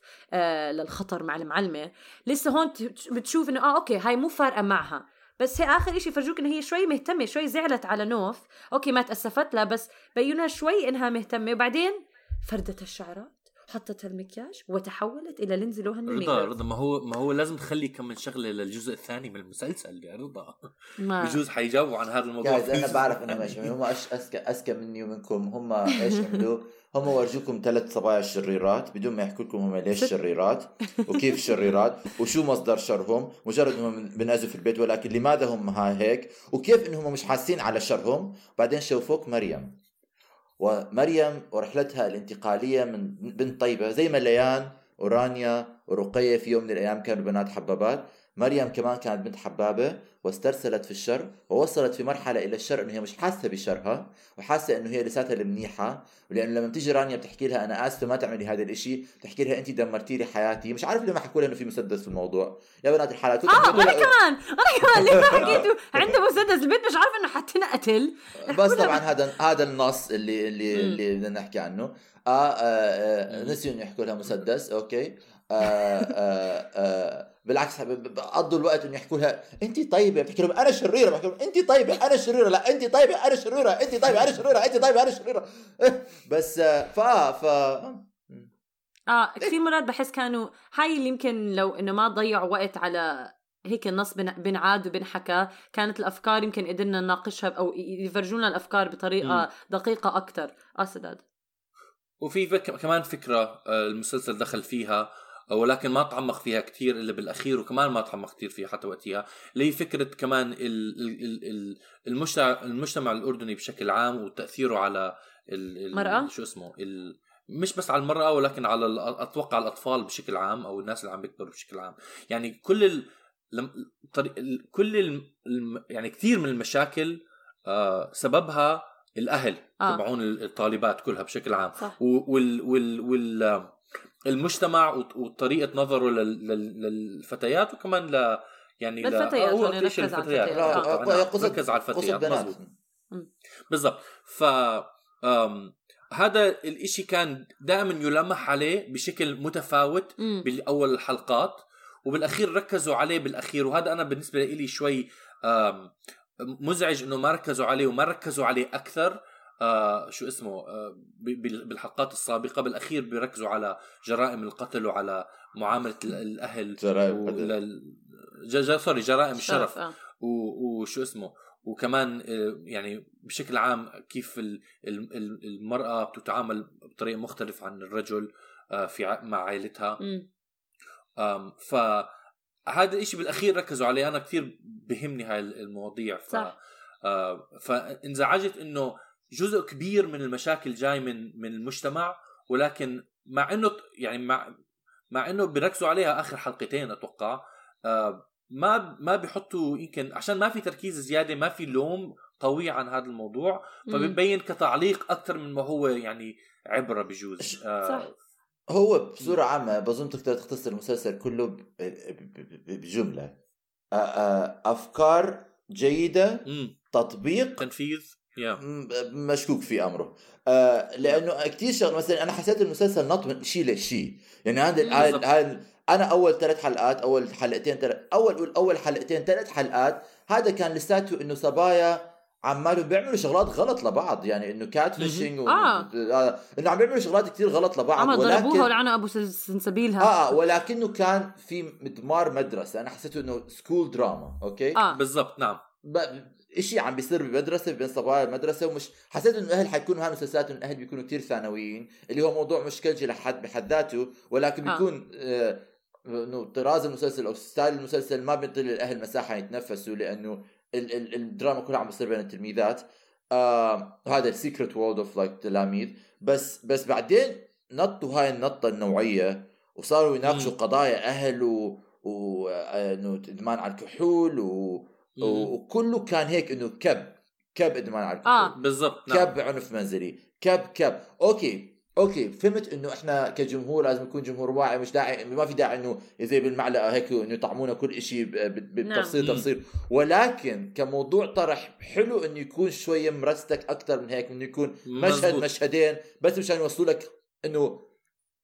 للخطر مع المعلمة. لسه هون بتشوف إنه آه okay هاي مو فارقة معها. بس هي آخر إشي فرجوك إنه هي شوي مهتمة شوي زعلت على نوف. okay ما تأسفت لها بس بينها شوي إنها مهتمة. وبعدين فردت الشعرات حطت المكياج وتحولت إلى لينزي لوهان رضا. رضا ما هو ما هو لازم تخلي كم من شغلة للجزء الثاني من المسلسل يا رضا. ما بجوز حيجاوبوا عن هذا الموضوع. جايز أنا بعرف. انهم إيش هم أش- اذكى اذكى مني ومنكم. هم إيش عملوا هم ورجوكم ثلاث صبايا شريرات بدون ما يحكوا لكم هم ليش. شريرات وكيف شريرات وشو مصدر شرهم. مجرد إنهم بنأذوا في البيت ولكن لماذا هم ها هيك؟ وكيف إنهم مش حاسين على شرهم؟ بعدين شوفوك مريم. ومريم ورحلتها الانتقالية من بنت طيبة زي ما ليان ورانيا ورقيه في يوم من الأيام كانوا بنات حبابات. مريم كمان كانت بنت حبابة واسترسلت في الشر ووصلت في مرحلة إلى الشر إنه هي مش حاسة بشرها وحاسة إنه هي لساتها المنيحة ولأنه لما بتيجي رانيا بتحكي لها أنا آسفة ما تعملي هذا الإشي بتحكي لها انت دمرتي لي حياتي مش عارف ليه ما حكوا لها إنه في مسدس في الموضوع. يا بنات الحلال آه أنا كمان أنا كمان ليه ما حكيتوا؟ عنده مسدس البيت مش عارفة إنه حتنقتل [LAUGHS] بس طبعا [LAUGHS] هذا هذا النص اللي اللي. اللي بدنا نحكي عنه. آه, آه, آه نسيوا إنه يحكوا لها مسدس أوكي. آه [LAUGHS] آه آه بالعكس ب- ب- قضوا الوقت إنه يحكوا لها انت طيبة بحكي لهم أنا شريرة. بحكي لهم انت طيبة أنا شريرة. لا انت طيبة أنا شريرة. انت طيبة أنا شريرة. انت طيبة أنا شريرة. بس آه فا ف آه. كثير مرات بحس كانوا هاي اللي يمكن لو إنه ما ضيعوا وقت على هيك النص بن- بنعاد وبنحكى كانت الأفكار يمكن قدرنا نناقشها أو يفرجونا الأفكار بطريقة. دقيقة أكثر آه سداد. وفي فك... كمان فكرة آه، المسلسل دخل فيها آه، ولكن ما تعمق فيها كتير إلا بالأخير وكمان ما تعمق كتير فيها حتى وقتها اللي هي فكرة كمان ال... ال... ال... ال- المجتمع المجتمع الأردني بشكل عام وتأثيره على ال... ال... مرأة؟ شو اسمه. مش بس على المرأة ولكن على ال- أتوقع الأطفال بشكل عام أو الناس اللي عم بيكبروا بشكل عام يعني كل ال... لم... طريق... كل ال... يعني كثير من المشاكل آه سببها الأهل آه. تبعون الطالبات كلها بشكل عام صح وال وال وال المجتمع وط- وطريقة نظره لل- لل- للفتيات وكمان ل يعني للفتيات، هو ركز على الفتيات. آه، آه، ركز على الفتيات مزبوط بالضبط. ف هذا الإشي كان دائما يلمح عليه بشكل متفاوت مم. بالأول الحلقات وبالأخير ركزوا عليه بالأخير. وهذا أنا بالنسبة لي شوي مزعج إنه ما ركزوا عليه وما ركزوا عليه أكثر. آه شو اسمه آه ب- بال- بالحلقات السابقة بالأخير بيركزوا على جرائم القتل وعلى معاملة ال- الأهل جرائم. ج... سوري جرائم الشرف آه. و- وشو اسمه وكمان آه، يعني بشكل عام كيف ال- ال- ال- المرأة بتتعامل بطريقة مختلفة عن الرجل آه، في ع- مع عائلتها فهذا الشيء بالأخير ركزوا عليه أنا كثير بهمني هاي المواضيع ف صح. فانزعجت إنه جزء كبير من المشاكل جاي من من المجتمع ولكن مع إنه يعني مع مع إنه بيركزوا عليها آخر حلقتين أتوقع آه، ما ما بيحطوا يمكن عشان ما في تركيز زيادة ما في لوم قوي عن هذا الموضوع. فبيبين كتعليق أكثر من ما هو يعني عبرة بجوز آه، صح. هو بصورة عامة بظن تقدر تختصر المسلسل كله ب- ب- ب- بجملة آ- آ- أفكار جيدة مم. تطبيق تنفيذ م- مشكوك في أمره. آه لأنه كثير شغل مثلا أنا حسيت المسلسل نط من شيء لشيء يعني هذا أنا أول ثلاث حلقات أول حلقتين ثلاث اول اول حلقتين ثلاث حلقات هذا كان لساته إنه صبايا عمالهم بيعملوا شغلات غلط لبعض. يعني إنه catfishing و... آه. آه. إنه عم بيعملوا شغلات كثير غلط لبعض. عم ضربوها ولكن ولعنوا أبو سنسفيلها. آه آه، ولكنه كان في مضمار مدرسة. أنا حسيته إنه school drama okay؟ آه. بالضبط نعم. ب- إشي عم بيصير بمدرسة بين صبايا المدرسة ومش حسيت إنه الأهل حيكونوا هاي المسلسلات إنه الأهل بيكونوا كتير ثانويين اللي هو موضوع مش كلجي لحد بحد ذاته ولكن آه. بيكون آه، إنه طراز المسلسل أو style المسلسل ما بيعطي للأهل مساحة يتنفسوا لأنه ال- ال- الدراما كلها عم بيصير بين التلميذات آه هذا ال secret world of like تلاميذ بس بس بعدين نطوا هاي النطة النوعية وصاروا يناقشوا. قضايا أهل و وانه إدمان على الكحول و... وكله كان هيك إنه كب كب ادمان على الكحول آه. بالضبط نعم. كب عنف منزلي كب كب. okay okay فهمت إنه إحنا كجمهور لازم نكون جمهور واعي مش داعي ما في داعي إنه زي بالمعلقة هيك إنه يطعمونا كل شيء بالتفصيل نعم. تفصيل. ولكن كموضوع طرح حلو إنه يكون شوية مرستك أكثر من هيك إنه يكون مشهد مزبوط. مشهدين بس مشان يوصلوا لك إنه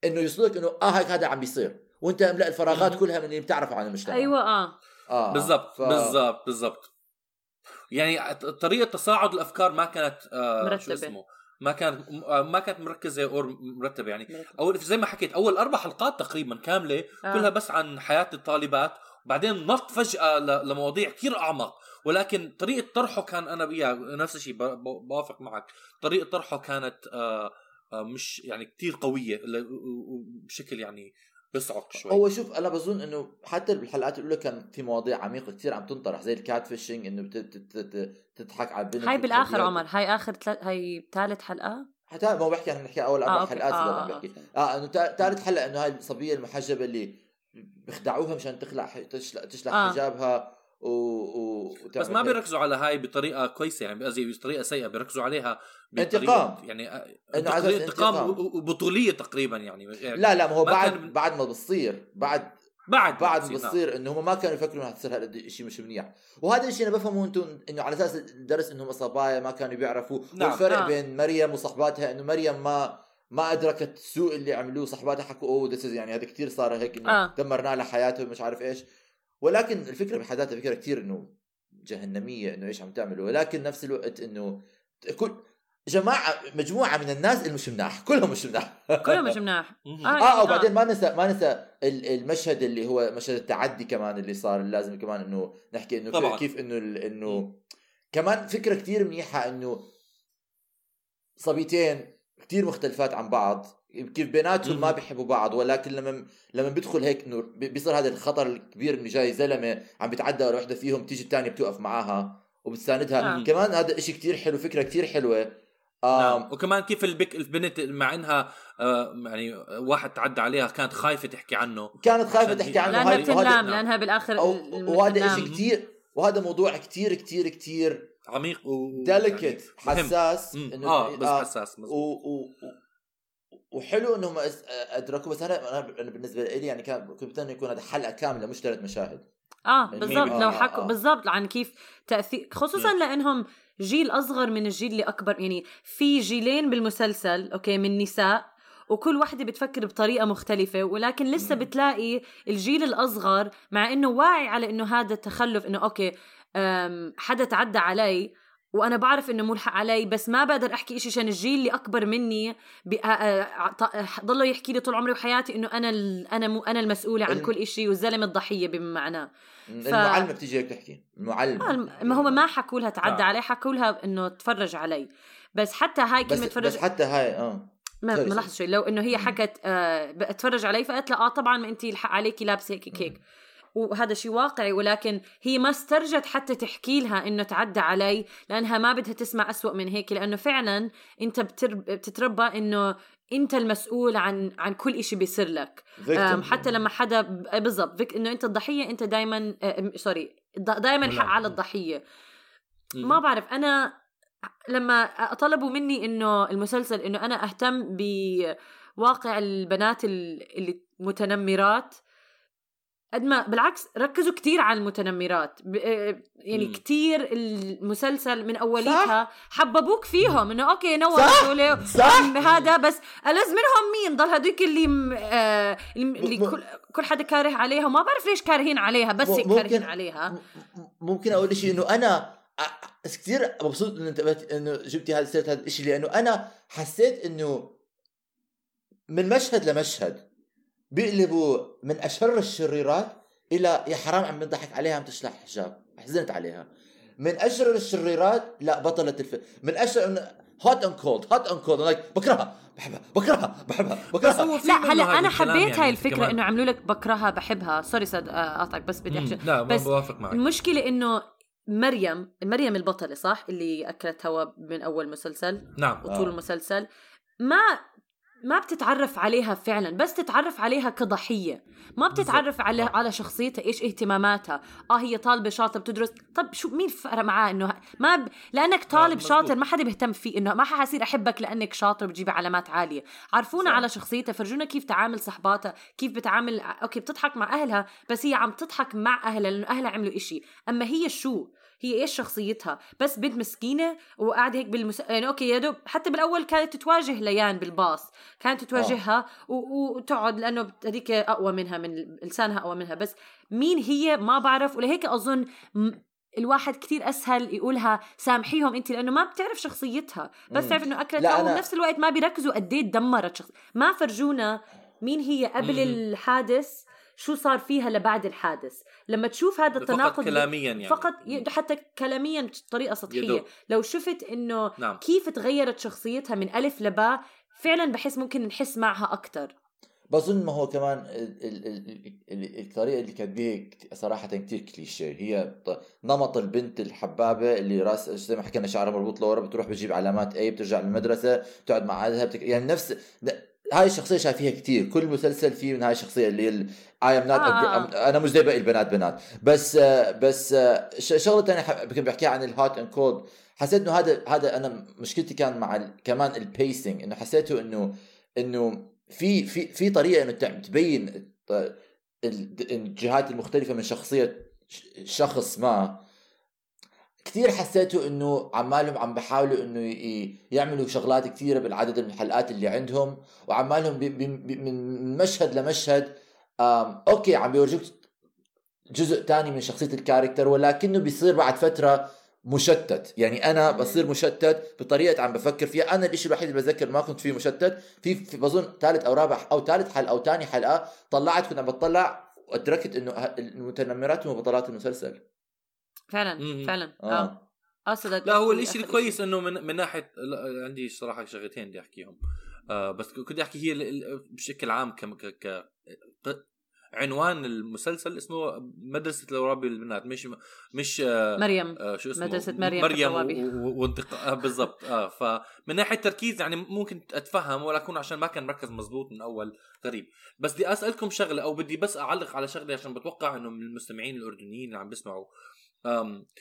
إنه يوصلوا لك إنه آه هيك هذا عم بيصير. وأنت املا الفراغات مم. كلها من اللي بتعرفه عن المجتمع. أيوه آه. آه بالضبط ف... بالضبط بالضبط يعني ط- طريقة تصاعد الأفكار ما كانت آه شو مرتبة. اسمه ما كانت آه ما كانت مركزة أو مرتبة يعني مرتب. اول زي ما حكيت أول أربع حلقات تقريبا كاملة آه. كلها بس عن حياة الطالبات وبعدين نط فجأة ل- لمواضيع كثير أعمق ولكن طريقة طرحه كان أنا بيها نفس الشيء بوافق معك طريقة طرحه كانت آه آه مش يعني كثير و- بشكل يعني بيصعق شوي هو شوف أنا بظن إنه حتى بالحلقات الأولى كان في مواضيع عميقة كثير عم تنطرح زي ال catfishing إنه بت- بت- بت- تضحك على البنت هاي بالآخر. عمر هاي آخر تل... هاي ثالث حلقة حتى ما هو بحكي عن نحكي أول أربع أوكي. حلقات اللي آه، عم آه، بحكي. آه إنه تا- ثالث حلقة إنه هاي الصبية المحجبة اللي بيخدعوها مشان تخلع ح- تشلح, تشلح آه. حجابها و... و... بس ما. بيركزوا على هاي بطريقة كويسة يعني قصدي بطريقة سيئة بيركزوا عليها انتقام. يعني أساس انتقام وبطولية تقريبا يعني, يعني لا لا ما هو ما بعد كان- بعد ما بتصير بعد بعد بعد بتصير، نعم. بتصير إنه هم ما كانوا يفكروا إنها تصير هذا الشيء مش منيح وهذا الشيء أنا بفهمه أنتم إنه على أساس الدرس إنهم صبايا ما كانوا بيعرفوا نعم. والفرق آه. بين مريم وصحباتها إنه مريم ما ما أدركت السوء اللي عملوه صحباتها حكوا أوه ذس يعني هذا كثير صار هيك إنه آه. دمرنا لها حياته ومش عارف إيش ولكن الفكرة بحد ذاتها فكرة كثير إنه جهنمية إنه إيش عم تعملوا ولكن نفس الوقت إنه كل جماعة مجموعة من الناس اللي مش مناح كلهم مش مناح [LAUGHS] كلهم مش مناح مهم. آه. آه وبعدين ما ننسى ما ننسى ال- المشهد اللي هو مشهد التعدي كمان اللي صار لازم كمان إنه نحكي إنه طبعاً. كيف إنه ال- إنه كمان فكرة كتير منيحة إنه صبيتين كتير مختلفات عن بعض كيف بيناتهم ما. بيحبوا بعض ولكن لما لما بيدخل هيك انه بي- بيصير هذا الخطر الكبير إنه جاي زلمة عم بيتعدى على وحده فيهم تيجي الثانية بتوقف معاها وبتساندها آه. كمان هذا إشي كتير حلو فكرة كتير حلوة نعم. آم وكمان كيف البنت مع إنها آه يعني واحد تعدى عليها كانت خايفة تحكي عنه كانت خايفة تحكي عنه لأنها بتنام نعم. لأنها بالآخر وهذا. شيء كتير وهذا موضوع كتير كتير كتير عميق و delicate يعني. حساس. إنه آه بس حساس و... مزبوط. و... و... وحلو إنهم أدركوا بس أنا أنا بالنسبة لي يعني كان كنت يكون هذا حلقة كاملة مش ثلاث مشاهد آه يعني بالضبط لو حكوا آه. بالضبط عن كيف تأثير خصوصا لإنهم جيل أصغر من الجيل اللي أكبر يعني في جيلين بالمسلسل أوكي من نساء وكل وحده بتفكر بطريقة مختلفة ولكن لسه. بتلاقي الجيل الأصغر مع إنه واعي على إنه هذا التخلف إنه أوكي حدا تعدى علي وأنا بعرف إنه ملحق علي بس ما بقدر أحكي إشي عشان الجيل اللي أكبر مني بي- آ- آ- ط- ضلوا يحكي لي طول عمري وحياتي إنه أنا ال- أنا مو أنا المسؤولة عن الم- كل إشي والزلمة الضحية بما معناه المعلمة بتيجي هيك تحكي المعلم. آه، ما هم ما حكوا لها تعدى آه. علي حكوا لها إنه تفرج علي. بس حتى هاي بس كلمة تفرج بس حتى هاي آه. ما ما. لحظه شوي لو إنه هي. حكت آه بتفرج علي فقلت لها آه طبعا ما انت الحق عليكي لابسة هيك هيك. وهذا شيء واقعي ولكن هي ما استرجت حتى تحكي لها إنه تعدى علي لأنها ما بدها تسمع أسوأ من هيك لأنه فعلا أنت. بتتربى إنه أنت المسؤول عن عن كل إشي بيصير لك. حتى لما حدا ب- بالضبط إنه أنت الضحية أنت دايما سوري دائما ملام. على الضحية. ما بعرف أنا لما طلبوا مني إنه المسلسل إنه أنا أهتم بواقع البنات ال- اللي متنمرات قد ما بالعكس ركزوا كتير على المتنمرات. ب- آه، يعني مم. كتير المسلسل من أوليتها حببوك فيهم إنه أوكي نور صح. صح. هذا بس ألز منهم مين؟ ضل هدول اللي م- آه اللي م- كل, كل حدا كاره عليها وما بعرف ليش كارهين عليها بس ممكن- كارهين عليها ممكن أقول شيء إنه أنا كثير مبسوط إنه انتبهت إنه جبتي هذا سيره هذا الشيء لأنه أنا حسيت إنه من مشهد لمشهد. بيقلبوا من أشر الشريرات إلى يا حرام عم بنضحك عليها عم تشلح حجاب. حزنت عليها. من أشر الشريرات لا بطلة الفيلم من أشر hot and cold hot and cold بكرهها. بحبها. بكرهها. بحبها. بس بكرهها. لا هلا أنا حبيت يعني هاي الفكرة كمان. إنه عملوا لك بكرهها بحبها. sorry بدي اقطعك بس بدي أحكي. لا بس بوافق معك. المشكلة إنه مريم مريم البطلة صح؟ اللي اكلت هوا من أول مسلسل نعم. وطول آه. المسلسل. ما ما بتتعرف عليها فعلا بس تتعرف عليها كضحية ما بتتعرف على. على شخصيتها إيش اهتماماتها آه هي طالبة شاطرة بتدرس طب شو مين فرق معاه إنه ما ب... لأنك طالب. شاطر ما حدا بيهتم فيه إنه ما حصير أحبك لأنك شاطر بتجيب علامات عالية عرفونا صح. على شخصيتها فرجونا كيف تعامل صحباتها كيف بتعامل أوكي بتضحك مع أهلها بس هي عم تضحك مع أهلها لأنه أهلها عملوا إشي أما هي شو هي إيش شخصيتها؟ بس بنت مسكينة وقاعدة هيك بالمس... يعني أوكي يا دوب حتى بالأول كانت تواجه ليان بالباص. كانت تواجهها و... وتقعد لأنه هذيك أقوى منها من لسانها أقوى منها. بس مين هي؟ ما بعرف. ولهيك أظن م... الواحد كتير أسهل يقولها سامحيهم انت لأنه ما بتعرف شخصيتها. بس. تعرف إنه اكلت لا، هوا أنا- وبنفس الوقت ما بيركزوا قد إيه دمرت شخص ما فرجونا مين هي قبل مم. الحادث شو صار فيها لبعد الحادث. لما تشوف هذا فقط التناقض كلاميا يعني. فقط حتى كلاميا بطريقه سطحية. يدوب. لو شفت إنه نعم. كيف تغيرت شخصيتها من ألف لباء فعلا بحس ممكن نحس معها أكثر بظن ما هو كمان ال ال ال ال الطريقة اللي كانت بيها صراحة كثير كليشيه. هي نمط البنت الحبابة اللي راس زي ما حكينا شعرها مربوط لورا بتروح بتجيب علامات اي بترجع للمدرسة بتقعد مع اهلها بتك... يعني نفس هاي الشخصية شايفيها كثير كل مسلسل فيه من هاي الشخصية اللي ال... I am not آه، a آه. gr- أنا مش زي باقي البنات بنات بس آه، بس آه، شغلة ثانية. كنت بحكيها عن ال hot and cold حسيت إنه هذا هذا أنا مشكلتي كان مع ال... كمان ال pacing إنه حسيته انه إنه في في في طريقة إنه تبين الجهات المختلفة من شخصية شخص ما كثير حسيته إنه عمالهم عم بحاولوا إنه يعملوا شغلات كثيره بالعدد من الحلقات اللي عندهم وعمالهم بي بي من مشهد لمشهد أوكي عم بيورجوك جزء تاني من شخصية الكاركتر ولكنه بيصير بعد فترة مشتت. يعني أنا بصير مشتت بطريقة عم بفكر فيها. أنا الشيء الوحيد اللي بتذكر ما كنت فيه مشتت في, في بظن ثالث أو رابع أو ثالث حلقة أو ثاني حلقة طلعت كنت عم بطلع وأدركت إنه المتنمرات هم بطلات المسلسل. فعلا مم. فعلا. آه, آه. آه صدق. لا هو آخر الكويس إنه من من ناحية لا عندي صراحة شغلتين بدي أحكيهم. آه بس كنت أحكي هي بشكل عام ك ك عنوان المسلسل اسمه مدرسة الروابي البنات مش مش آه مريم. آه شو اسمه؟ مدرسة مريم مريم الروابي. و- و- وانتقاء آه بالضبط. آه فمن ناحية تركيز يعني ممكن أتفهم ولكن عشان ما كان مركز مزبوط من أول غريب بس بدي أسألكم شغلة أو بدي بس أعلق على شغلة عشان بتوقع إنه من المستمعين الأردنيين اللي عم بيسمعوا.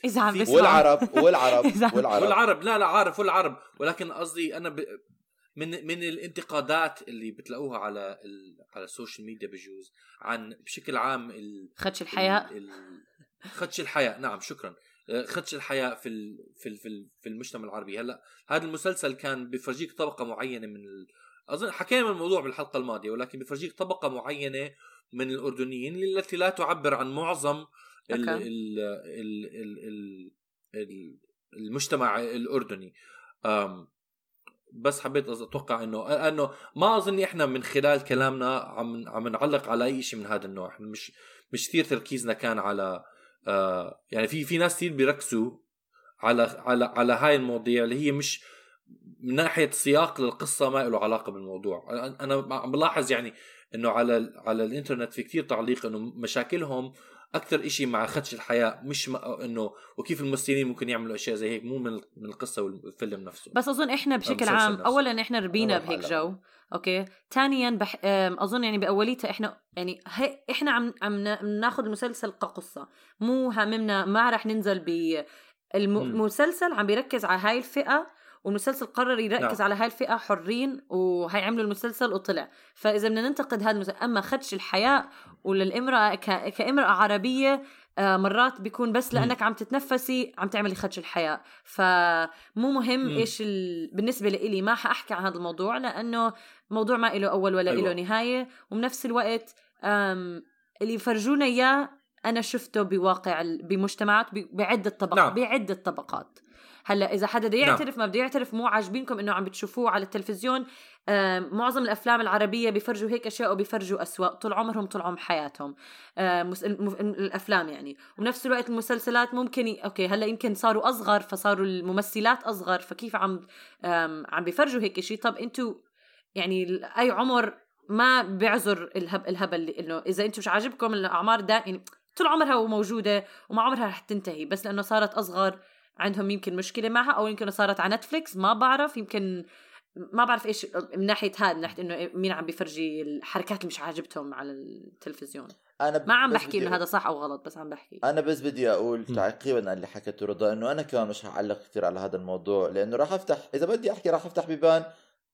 إذا عم بسمع. والعرب [LAUGHS] والعرب والعرب. والعرب لا لا عارف والعرب. ولكن قصدي أنا ب... من من الانتقادات اللي بتلاقوها على ال... على السوشيال ميديا بجوز عن بشكل عام ال... خدش الحياء. ال... ال... خدش الحياء. نعم شكرا. آه، خدش الحياء في ال... في ال... في, ال... في المجتمع العربي. هلأ هذا المسلسل كان بفرجيك طبقة معينة من ال... أظن حكينا من الموضوع بالحلقة الماضية ولكن بفرجيك طبقة معينة من الأردنيين التي لا تعبر عن معظم ال. ال ال ال ال ال المجتمع الأردني. بس حبيت أتوقع إنه أنه ما أظن إحنا من خلال كلامنا عم عم نعلق على أي شيء من هذا النوع. إحنا مش مش كثير تركيزنا كان على يعني في في ناس كثير بيركزوا على على على هاي المواضيع اللي هي مش من ناحية سياق للقصة ما له علاقة بالموضوع. أنا بلاحظ يعني إنه على على الإنترنت في كثير تعليق إنه مشاكلهم أكثر إشي مع خدش الحياء مش إنه وكيف الممثلين ممكن يعملوا أشياء زي هيك مو من من القصة والفيلم نفسه بس أظن إحنا بشكل عام نفسه. اولا إحنا ربينا بهيك. جو أوكي ثانيا بح... أظن يعني بأوليتها إحنا يعني هي... إحنا عم عم نا- ناخذ المسلسل كقصة مو هاممنا ما رح ننزل ب مم. المسلسل عم بيركز على هاي الفئة والمسلسل قرر يركز نعم. على هاي الفئة حرين وهي عملوا المسلسل وطلع فإذا بدنا ننتقد هذا المسلسل أما خدش الحياء وللإمرأة ك... كإمرأة عربية آه، مرات بيكون بس. لأنك عم تتنفسي عم تعملي خدش الحياء فمو مهم مم. إيش ال... بالنسبة لإلي ما حأحكي عن هذا الموضوع لأنه موضوع ما له أول ولا أيوة. له نهايه وبنفس الوقت أم... اللي يفرجونا إياه أنا شفته بواقع بمجتمعات بعدة طبقات. نعم. بعدة طبقات هلا إذا حدا بده نعم. يعترف ما بده يعترف مو عاجبينكم إنه عم بتشوفوه على التلفزيون معظم الأفلام العربية بيفرجوا هيك أشياء وبيفرجوا أسوأ طول عمرهم طول عمر حياتهم. الأفلام يعني. وبنفس الوقت المسلسلات ممكن ي... أوكي هلا يمكن صاروا أصغر فصاروا الممثلات أصغر فكيف عم عم بيفرجوا هيك شيء طب أنتوا يعني أي عمر ما بيعذر الهب الهبل إنه إذا أنتم مش عاجبكم الأعمار دا يعني طول عمرها وموجوده وما عمرها رح تنتهي بس لأنه صارت أصغر عندهم يمكن مشكلة معها أو يمكن صارت على نتفليكس ما بعرف يمكن ما بعرف إيش من ناحية هذا من ناحية إنه مين عم بيفرجي الحركات اللي مش عاجبتهم على التلفزيون. أنا ما عم بحكي إنه هذا صح أو غلط بس عم بحكي. أنا بس بدي أقول. تعقيبا على اللي حكته رضا إنه أنا كمان مش هعلق كثير على هذا الموضوع لأنه راح أفتح إذا بدي أحكي راح أفتح بيبان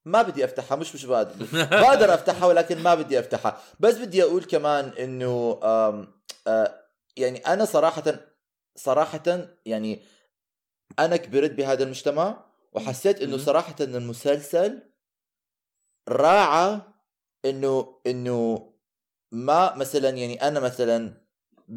ما بدي أفتحها مش مش بقدر [LAUGHS] بقدر أفتحها ولكن ما بدي أفتحها. بس بدي أقول كمان إنه آه، يعني أنا صراحة صراحة يعني أنا كبرت بهذا المجتمع وحسيت إنه. صراحة إن المسلسل راعى انه إنه ما مثلا يعني أنا مثلا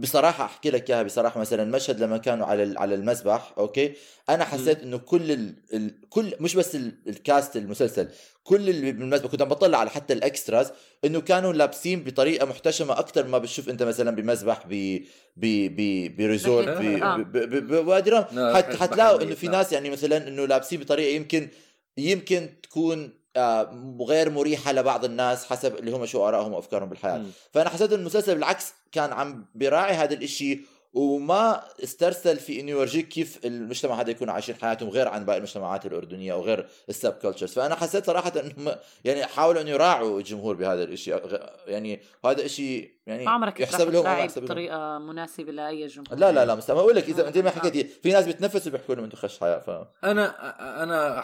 بصراحة أحكي لك إياها بصراحة مثلا مشهد لما كانوا على على المسبح أوكي؟ أنا حسيت إنه كل ال... ال... كل مش بس ال... ال cast المسلسل كل اللي بالمسبح كنت عم بطلع على حتى ال extras إنه كانوا لابسين بطريقة محتشمة أكثر ما بتشوف أنت مثلا بمسبح ب ب ب ب resort ب... ب... ب... ب... بوادي رام حتلاقوا إنه في نعم. ناس يعني مثلا إنه لابسين بطريقة يمكن يمكن تكون غير مريحة لبعض الناس حسب اللي هم شو آرائهم وأفكارهم بالحياة. مم. فأنا حسيت إن المسلسل بالعكس كان عم بيراعي هذا الإشي وما استرسل في إنه يورجيك كيف المجتمع هذا يكون عايشين حياتهم غير عن باقي المجتمعات الأردنية أو غير ال subcultures فأنا حسيت صراحة انهم يعني حاولوا إنه يراعوا الجمهور بهذا الإشي. يعني هذا إشي يعني ما عمرك يحسب لهم ما يحسب بطريقة مناسبة لأي جمهور؟ لا لا لا مستحيل أقول لك إذا آه. أنت ما حكيتي في ناس بتنفسوا بيحكوا لهم أنتم خش حياة ف أنا أنا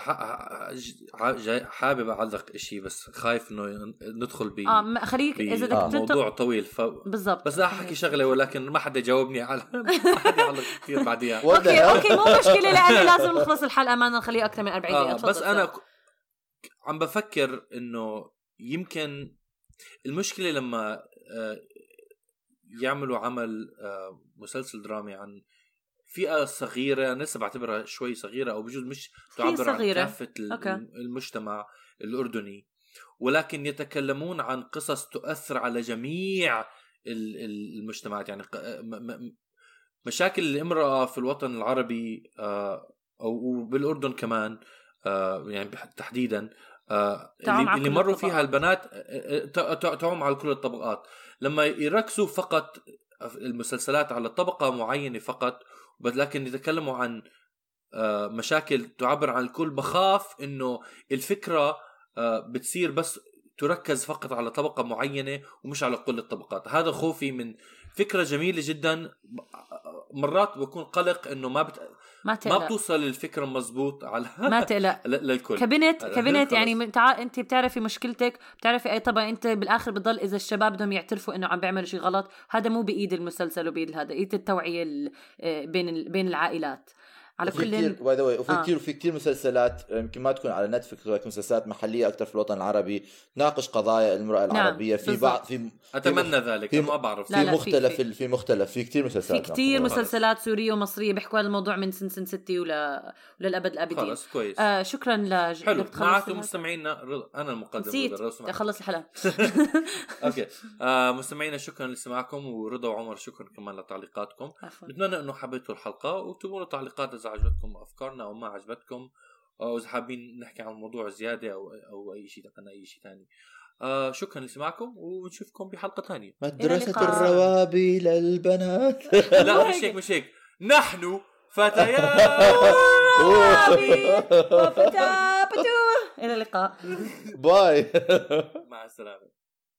حابب أعلق شيء بس خايف إنه ندخل ب آه خليك إذا بدك آه. موضوع طويل ف بالضبط. بس أحكي شغلة ولكن ما حدا يجاوبني على [LAUGHS] ما حدا يعلق كثير بعديها. [LAUGHS] okay okay مو مشكلة لأنه [LAUGHS] لازم نخلص الحلقة ما نخليها أكثر من 40 دقيقة. آه بس أنا عم بفكر إنه يمكن المشكلة لما آه، يعملوا عمل آه، مسلسل درامي عن فئة صغيرة أنا لسه بعتبرها شوي صغيرة أو بجوز مش تعبر عن صغيرة. كافة ال- okay. المجتمع الأردني ولكن يتكلمون عن قصص تؤثر على جميع ال- ال- المجتمعات يعني م- مشاكل الامرأة في الوطن العربي آه، أو وبالأردن كمان آه، يعني تحديدا آه، اللي, مروا. فيها البنات آه، آه، تعم على كل الطبقات لما يركزوا فقط المسلسلات على طبقة معينة فقط لكن يتكلموا عن آه، مشاكل تعبر عن الكل بخاف إنه الفكرة آه، بتصير بس تركز فقط على طبقة معينة ومش على كل الطبقات. هذا خوفي من فكرة جميلة جدا. مرات بكون قلق إنه ما بت... ما ما تقلق. بتوصل الفكرة مزبوط على [LAUGHS] ما تقلق. للكل. كبنت كبنت. يعني من تع... أنت بتعرفي مشكلتك بتعرفي أي طبعا أنت بالآخر بضل إذا الشباب بدهم يعترفوا إنه عم بيعملوا شيء غلط هذا مو بإيد المسلسل وبإيد هذا إيد التوعية ال... آه، بين ال... بين العائلات. على كل كتير by the way في آه. كثير وفي كثير مسلسلات يمكن ما تكون على نتفلكس ولكن مسلسلات محلية أكثر في الوطن العربي تناقش قضايا المرأة نعم، العربية في بالضبط. بعض في أتمنى ذلك في- ما بعرف لا، في لا، في- مختلف في. في مختلف في كثير في مسلسلات كتير نعم. مسلسلات سورية ومصرية بيحكوا هذا الموضوع من سن سن ستي ولا وللأبد الآبدين خلص كويس آه شكرا لج... حلو الحلقة. مستمعينا رضا أنا المقدم نسيت. أخلص الحلقة [LAUGHS] أوكي آه مستمعينا شكرا لسماعكم ورضا وعمر شكرا كمان لتعليقاتكم نتمنى أنه حبيتوا الحلقة واكتبوا لنا تعليقات إذا عجبتكم أفكارنا أو ما عجبتكم أو إذا حابين نحكي عن موضوع زيادة أو أو أي شيء عن أي شيء ثاني. آه شكرا لسماعكم ونشوفكم بحلقة ثانية. مدرسه. الروابي للبنات [LAUGHS] لا مش هيك [LAUGHS] مش هيك. نحن فتيات. [LAUGHS] وفتاة. إلى اللقاء. باي. مع السلامة.